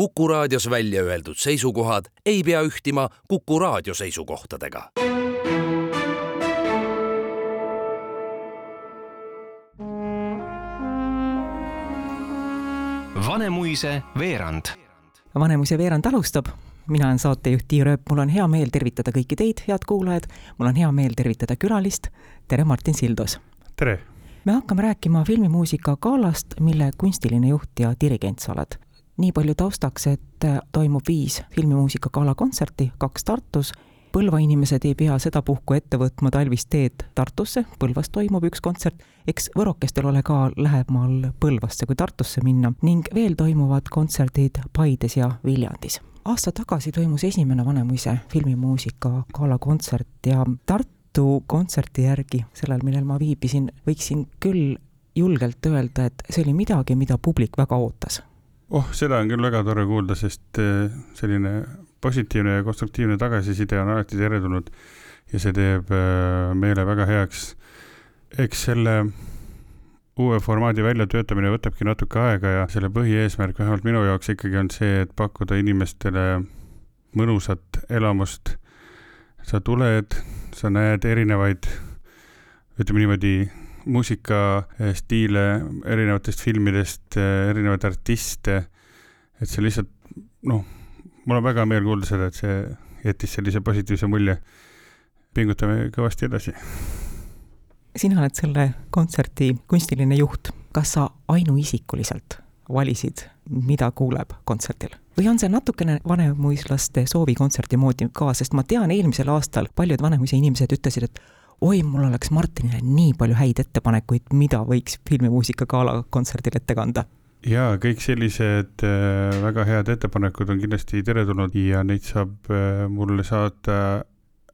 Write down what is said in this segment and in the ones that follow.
Kuku raadios välja öeldud seisukohad ei pea ühtima Kuku raadio seisukohtadega. Vanemuise veerand. Vanemuise veerand alustab mina olen saatejuht Tiia Rööp, mul on hea meel tervitada kõiki teid, head kuulajad. mul on hea meel tervitada külalist. tere, Martin Sildus. tere. me hakkame rääkima filmimuusika galast, mille kunstiline juht ja dirigent sa oled. Nii palju taustaks, et toimub viis filmimuusika gala kontserti, kaks Tartus. Põlva inimesed ei pea sedapuhku ette võtma talvist teed Tartusse, Põlvas toimub üks kontsert, eks võrokestel ole ka lähemal Põlvasse kui Tartusse minna ning veel toimuvad kontserdid Paides ja Viljandis. aasta tagasi toimus esimene Vanemuise filmimuusika galakontsert ja Tartu kontserti järgi, sellel, millel ma viibisin, võiksin küll julgelt öelda, et see oli midagi, mida publik väga ootas oh, seda on küll väga tore kuulda, sest eh, selline positiivne ja konstruktiivne tagasiside on alati teretulnud ja see teeb äh, meele väga heaks. eks selle uue formaadi väljatöötamine võtabki natuke aega ja selle põhieesmärk vähemalt minu jaoks ikkagi on see, et pakkuda inimestele mõnusat elamust. sa tuled, sa näed erinevaid, ütleme niimoodi, muusikastiile erinevatest filmidest, erinevaid artiste, et see lihtsalt noh mul on väga meel kuulda seda, et see jättis sellise positiivse mulje. pingutame kõvasti edasi. sina oled selle kontserti kunstiline juht, kas sa ainuisikuliselt valisid, mida kuuleb kontserdil? või on see natukene vanemuislaste soovikontserdi moodi ka, sest ma tean, eelmisel aastal paljud Vanemuise inimesed ütlesid, et oi, mul oleks Martinile nii palju häid ettepanekuid, mida võiks filmimuusika gala kontserdil ette kanda jaa, kõik sellised äh, väga head ettepanekud on kindlasti teretulnud ja neid saab äh, mulle saata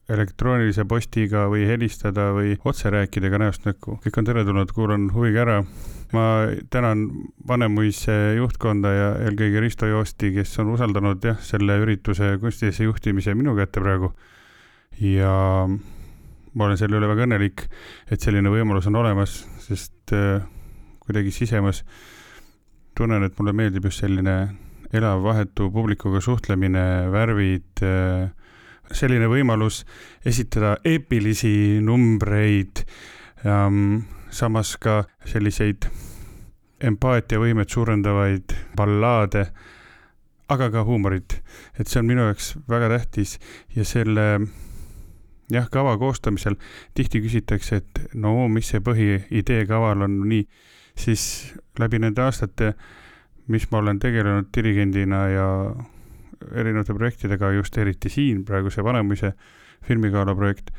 elektroonilise postiga või helistada või otse rääkida ka näost näkku. kõik on teretulnud, kuulan huviga ära. ma tänan Vanemuise juhtkonda ja eelkõige Risto Joosti, kes on usaldanud jah, selle ürituse kunstilise juhtimise minu kätte praegu. ja ma olen selle üle väga õnnelik, et selline võimalus on olemas, sest äh, kuidagi sisemas tunnen, et mulle meeldib just selline elav, vahetu publikuga suhtlemine, värvid, äh, selline võimalus esitada eepilisi numbreid, samas ka selliseid empaatiavõimet suurendavaid ballaade, aga ka huumorit. et see on minu jaoks väga tähtis ja selle jah, kava koostamisel tihti küsitakse, et no mis see põhiidee kaval on nii siis läbi nende aastate, mis ma olen tegelenud dirigendina ja erinevate projektidega, just eriti siin praegu see Vanemuise filmigala projekt,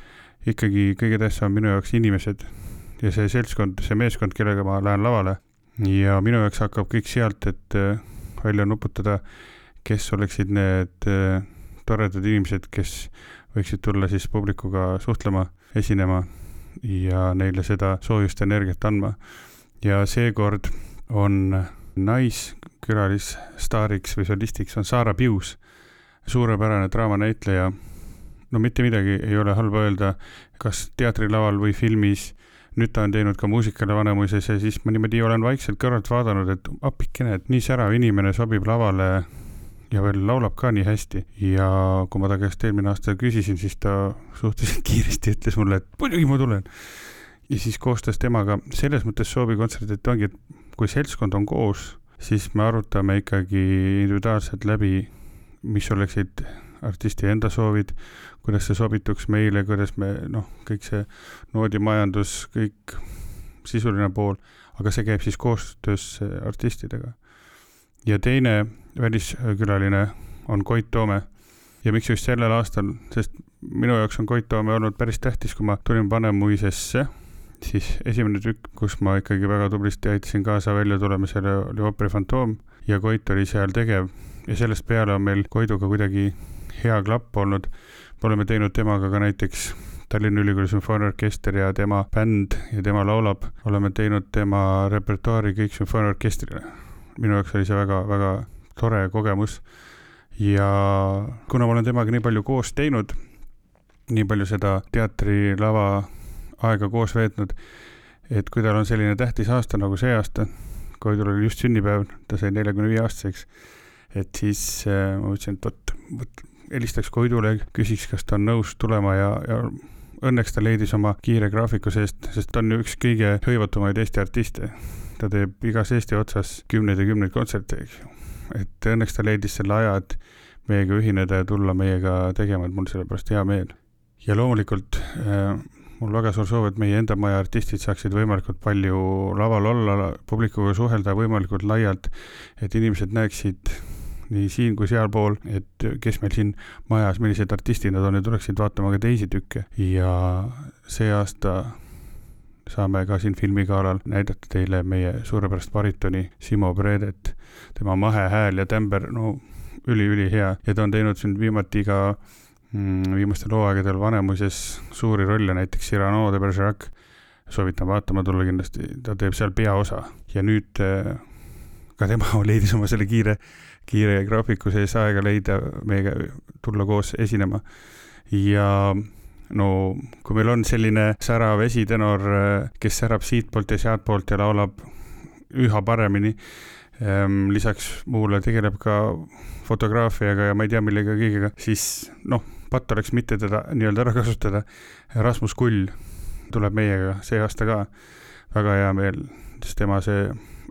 ikkagi kõige tähtsam minu jaoks inimesed ja see seltskond, see meeskond, kellega ma lähen lavale. ja minu jaoks hakkab kõik sealt, et äh, välja nuputada, kes oleksid need äh, toredad inimesed, kes võiksid tulla siis publikuga suhtlema, esinema ja neile seda soojust ja energiat andma ja seekord on naiskülalisstaariks või solistiks on Saara Pius, suurepärane draamanäitleja. no mitte midagi ei ole halba öelda, kas teatrilaval või filmis. nüüd ta on teinud ka muusikale Vanemuises ja siis ma niimoodi olen vaikselt kõrvalt vaadanud, et appikene, et nii särav inimene sobib lavale ja veel laulab ka nii hästi. ja kui ma ta käest eelmine aasta küsisin, siis ta suhteliselt kiiresti ütles mulle, et muidugi ma tulen ja siis koostas temaga selles mõttes soovikontserdi, et ongi, et kui seltskond on koos, siis me arutame ikkagi individuaalselt läbi, mis oleksid artisti enda soovid, kuidas see sobituks meile, kuidas me noh, kõik see noodimajandus, kõik sisuline pool, aga see käib siis koostöös artistidega. ja teine väliskülaline on Koit Toome. Ja miks just sellel aastal, sest minu jaoks on Koit Toome olnud päris tähtis, kui ma tulin Vanemuisesse siis esimene tükk, kus ma ikkagi väga tublisti aitasin kaasa väljatulemisele, oli ooperi Fantoom. Ja Koit oli seal tegev. Ja sellest peale on meil Koiduga kuidagi hea klapp olnud. me oleme teinud temaga ka näiteks Tallinna Ülikooli sümfooniaorkester ja tema bänd ja tema laulab, oleme teinud tema repertuaari kõik sümfooniaorkestrile. minu jaoks oli see väga-väga tore kogemus. ja kuna ma olen temaga nii palju koos teinud, nii palju seda teatrilava aega koos veetnud. et kui tal on selline tähtis aasta nagu see aasta, Koidul oli just sünnipäev, ta sai neljakümne viie aastaseks, et siis äh, ma mõtlesin, et vot, vot helistaks Koidule, küsiks, kas ta on nõus tulema ja, ja õnneks ta leidis oma kiire graafiku seest, sest ta on ju üks kõige hõivatumaid Eesti artiste. ta teeb igas Eesti otsas kümneid ja kümneid kontserte, eks ju. Et õnneks ta leidis selle aja, et meiega ühineda ja tulla meiega tegema, et mul selle pärast hea meel. ja loomulikult äh, mul väga suur soov, et meie enda maja artistid saaksid võimalikult palju laval olla, publikuga suhelda võimalikult laialt, et inimesed näeksid nii siin kui sealpool, et kes meil siin majas, millised artistid nad on ja tuleksid vaatama ka teisi tükke ja see aasta saame ka siin filmigalal näidata teile meie suurepärast baritoni Simo Predet, tema mahe hääl ja tämber, no üliülihea ja ta on teinud siin viimati ka mm, viimastel hooaegadel Vanemuises suuri rolle, näiteks Cyrano de Bergerac. soovitan vaatama tulla kindlasti, ta teeb seal peaosa ja nüüd äh, ka tema leidis oma selle kiire, kiire graafiku sees aega leida meiega tulla koos esinema. ja no kui meil on selline särav esitenor, kes särab siitpoolt ja sealtpoolt ja laulab üha paremini, ehm, lisaks muule tegeleb ka fotograafiaga ja ma ei tea millega kõigega, siis noh, patt oleks mitte teda nii-öelda ära kasutada. Rasmus Kull tuleb meiega see aasta ka, väga hea meel, sest tema see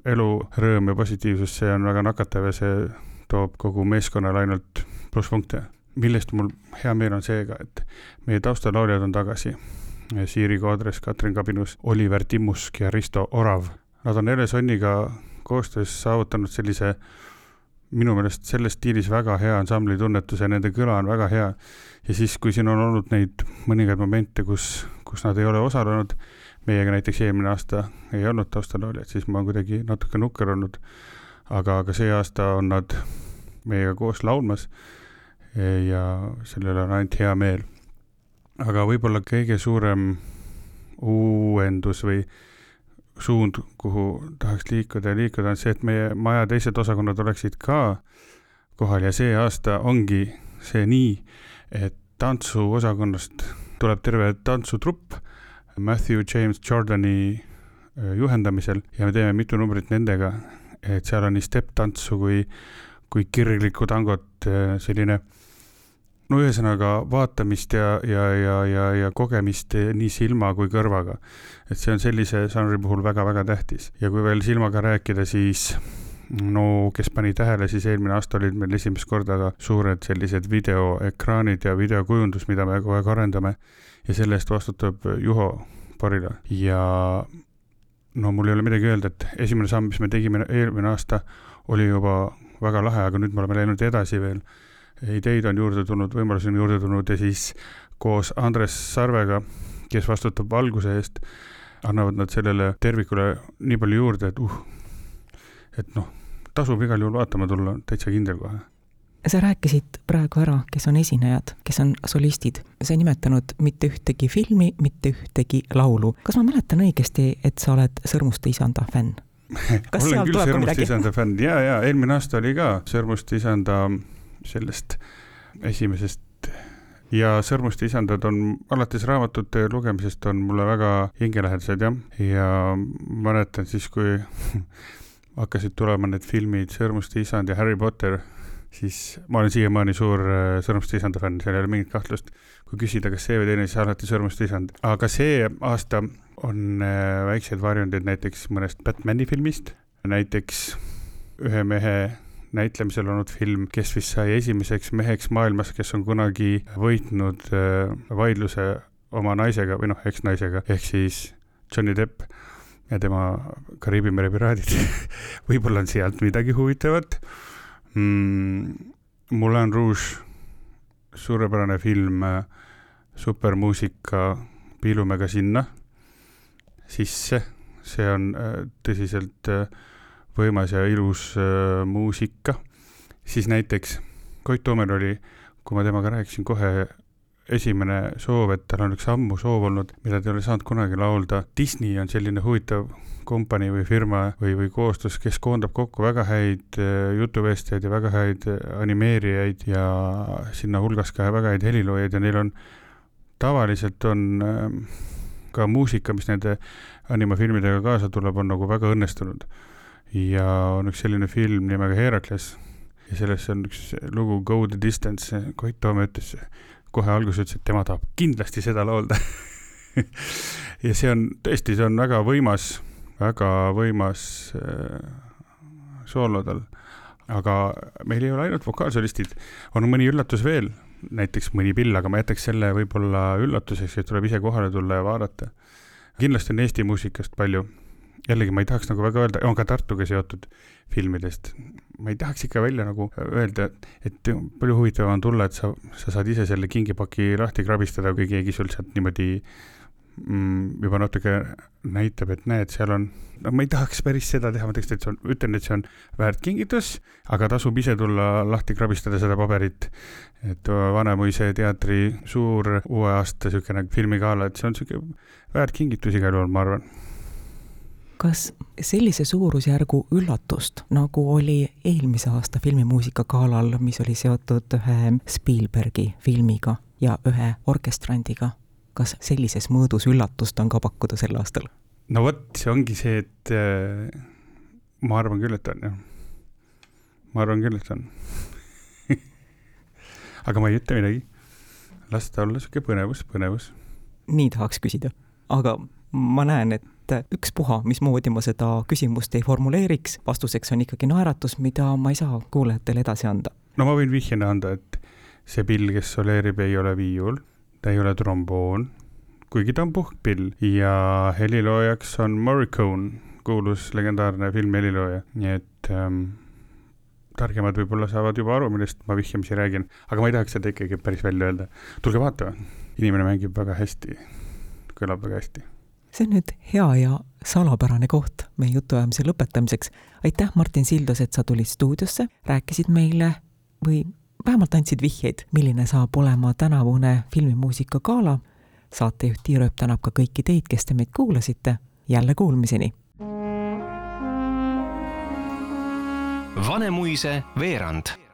elu rõõm ja positiivsus, see on väga nakatav ja see toob kogu meeskonnale ainult plusspunkte. Millest mul hea meel on seega, et meie taustalauljad on tagasi. Siiri Koodres, Katrin Kabinus, Oliver Timmusk ja Risto Orav. Nad on Ele Sonniga koostöös saavutanud sellise minu meelest selles stiilis väga hea ansambli tunnetuse, nende kõla on väga hea. ja siis, kui siin on olnud neid mõningaid momente, kus, kus nad ei ole osalenud, meiega näiteks eelmine aasta ei olnud taustalauljad, siis ma kuidagi natuke nukker olnud. aga, aga see aasta on nad meiega koos laulmas ja selle üle on ainult hea meel. aga võib-olla kõige suurem uuendus või suund, kuhu tahaks liikuda ja liikuda, on see, et meie maja teised osakonnad oleksid ka kohal ja see aasta ongi see nii, et tantsuosakonnast tuleb terve tantsutrupp Matthew James Jordani äh, juhendamisel ja me teeme mitu numbrit nendega, et seal on nii stepp-tantsu kui, kui kirglikku tangot, äh, selline no ühesõnaga vaatamist ja, ja, ja, ja, ja kogemist nii silma kui kõrvaga. et see on sellise žanri puhul väga-väga tähtis ja kui veel silmaga rääkida, siis no kes pani tähele, siis eelmine aasta olid meil esimest korda ka suured sellised videoekraanid ja videokujundus, mida me kogu aeg arendame ja selle eest vastutab Juho Parila ja no mul ei ole midagi öelda, et esimene samm, mis me tegime eelmine aasta, oli juba väga lahe, aga nüüd me oleme läinud edasi veel. Ideid on juurde tulnud, võimalusi on juurde tulnud ja siis koos Andres Sarvega, kes vastutab valguse eest, annavad nad sellele tervikule nii palju juurde, et uh, et noh, tasub igal juhul vaatama tulla, täitsa kindel kohe sa rääkisid praegu ära, kes on esinejad, kes on solistid. sa ei nimetanud mitte ühtegi filmi, mitte ühtegi laulu. kas ma mäletan õigesti, et sa oled Sõrmuste isanda fänn? olen küll Sõrmuste isanda fänn ja, ja eelmine aasta oli ka Sõrmuste isanda sellest esimesest. Ja Sõrmuste isandad on alates raamatute lugemisest on mulle väga hingelähedased jah, ja mäletan siis, kui hakkasid tulema need filmid Sõrmuste isand ja Harry Potter siis ma olen siiamaani suur äh, Sõrmuste isanda fänn, seal ei ole mingit kahtlust. kui küsida, kas see või teine, siis alati Sõrmuste isand, aga see aasta on äh, väikseid varjundeid näiteks mõnest Batman'i filmist, näiteks ühe mehe näitlemisel olnud film, kes vist sai esimeseks meheks maailmas, kes on kunagi võitnud äh, vaidluse oma naisega või noh, eksnaisega, ehk siis Johnny Depp ja tema Kariibi mere piraadid võib-olla on sealt midagi huvitavat mm,. Moulin Rouge, suurepärane film, supermuusika, piilume ka sinna sisse, see on äh, tõsiselt äh, võimas ja ilus äh, muusika. siis näiteks Koit Toomer oli, kui ma temaga rääkisin, kohe esimene soov, et tal on üks ammu soov olnud, mida ta ei ole saanud kunagi laulda. Disney on selline huvitav kompanii või firma või, või koostöös, kes koondab kokku väga häid äh, jutuvestjaid ja väga häid äh, animeerijaid ja sinna hulgas ka väga häid heliloojaid ja neil on, tavaliselt on ähm, ka muusika, mis nende animafilmidega kaasa tuleb, on nagu väga õnnestunud. Ja on üks selline film nimega Herakles, ja selles on üks lugu Go the distance, Koit Toome ütles kohe alguses ütles, et tema tahab kindlasti seda laulda ja see on tõesti, see on väga võimas, väga võimas äh, soolo tal. aga meil ei ole ainult vokaalsolistid, on mõni üllatus veel, näiteks mõni pill, aga ma jätaks selle võib-olla üllatuseks, et tuleb ise kohale tulla ja vaadata. kindlasti on Eesti muusikast palju jällegi ma ei tahaks nagu väga öelda, on ka Tartuga seotud filmidest. ma ei tahaks ikka välja nagu öelda, et palju huvitavam on tulla, et sa, sa saad ise selle kingipaki lahti krabistada, kui keegi sul sealt niimoodi mm, juba natuke näitab, et näed, seal on, no ma ei tahaks päris seda teha, ma teeks, et see on, ütlen, et see on väärt kingitus, aga tasub ise tulla lahti krabistada seda paberit. et Vanemuise teatri suur uue aasta niisugune filmigala, et see on niisugune väärt kingitus igal juhul, ma arvan kas sellise suurusjärgu üllatust, nagu oli eelmise aasta filmimuusikagalal, mis oli seotud ühe Spielbergi filmiga ja ühe orkestrandiga, kas sellises mõõdus üllatust on ka pakkuda sel aastal? no vot, see ongi see, et äh, ma arvan küll, et on jah. ma arvan küll, et on aga ma ei ütle midagi. las ta olla sihuke põnevus, põnevus. nii tahaks küsida, aga ma näen, et et ükspuha, mismoodi ma seda küsimust ei formuleeriks, vastuseks on ikkagi naeratus, mida ma ei saa kuulajatele edasi anda. no ma võin vihjena anda, et see pill, kes soleerib, ei ole viiul, ta ei ole tromboon, kuigi ta on puhkpill ja heliloojaks on Morricone, kuulus legendaarne filmi helilooja, nii et ähm, targemad võib-olla saavad juba aru, millest ma vihjamisi räägin, aga ma ei tahaks seda ikkagi päris välja öelda. tulge vaatama, inimene mängib väga hästi, kõlab väga hästi see on nüüd hea ja salapärane koht meie jutuajamise lõpetamiseks. aitäh, Martin Sildas, et sa tulid stuudiosse, rääkisid meile või vähemalt andsid vihjeid, milline saab olema tänavune filmimuusika gala. saatejuht Tiir Ööp tänab ka kõiki teid, kes te meid kuulasite. jälle kuulmiseni. Vanemuise veerand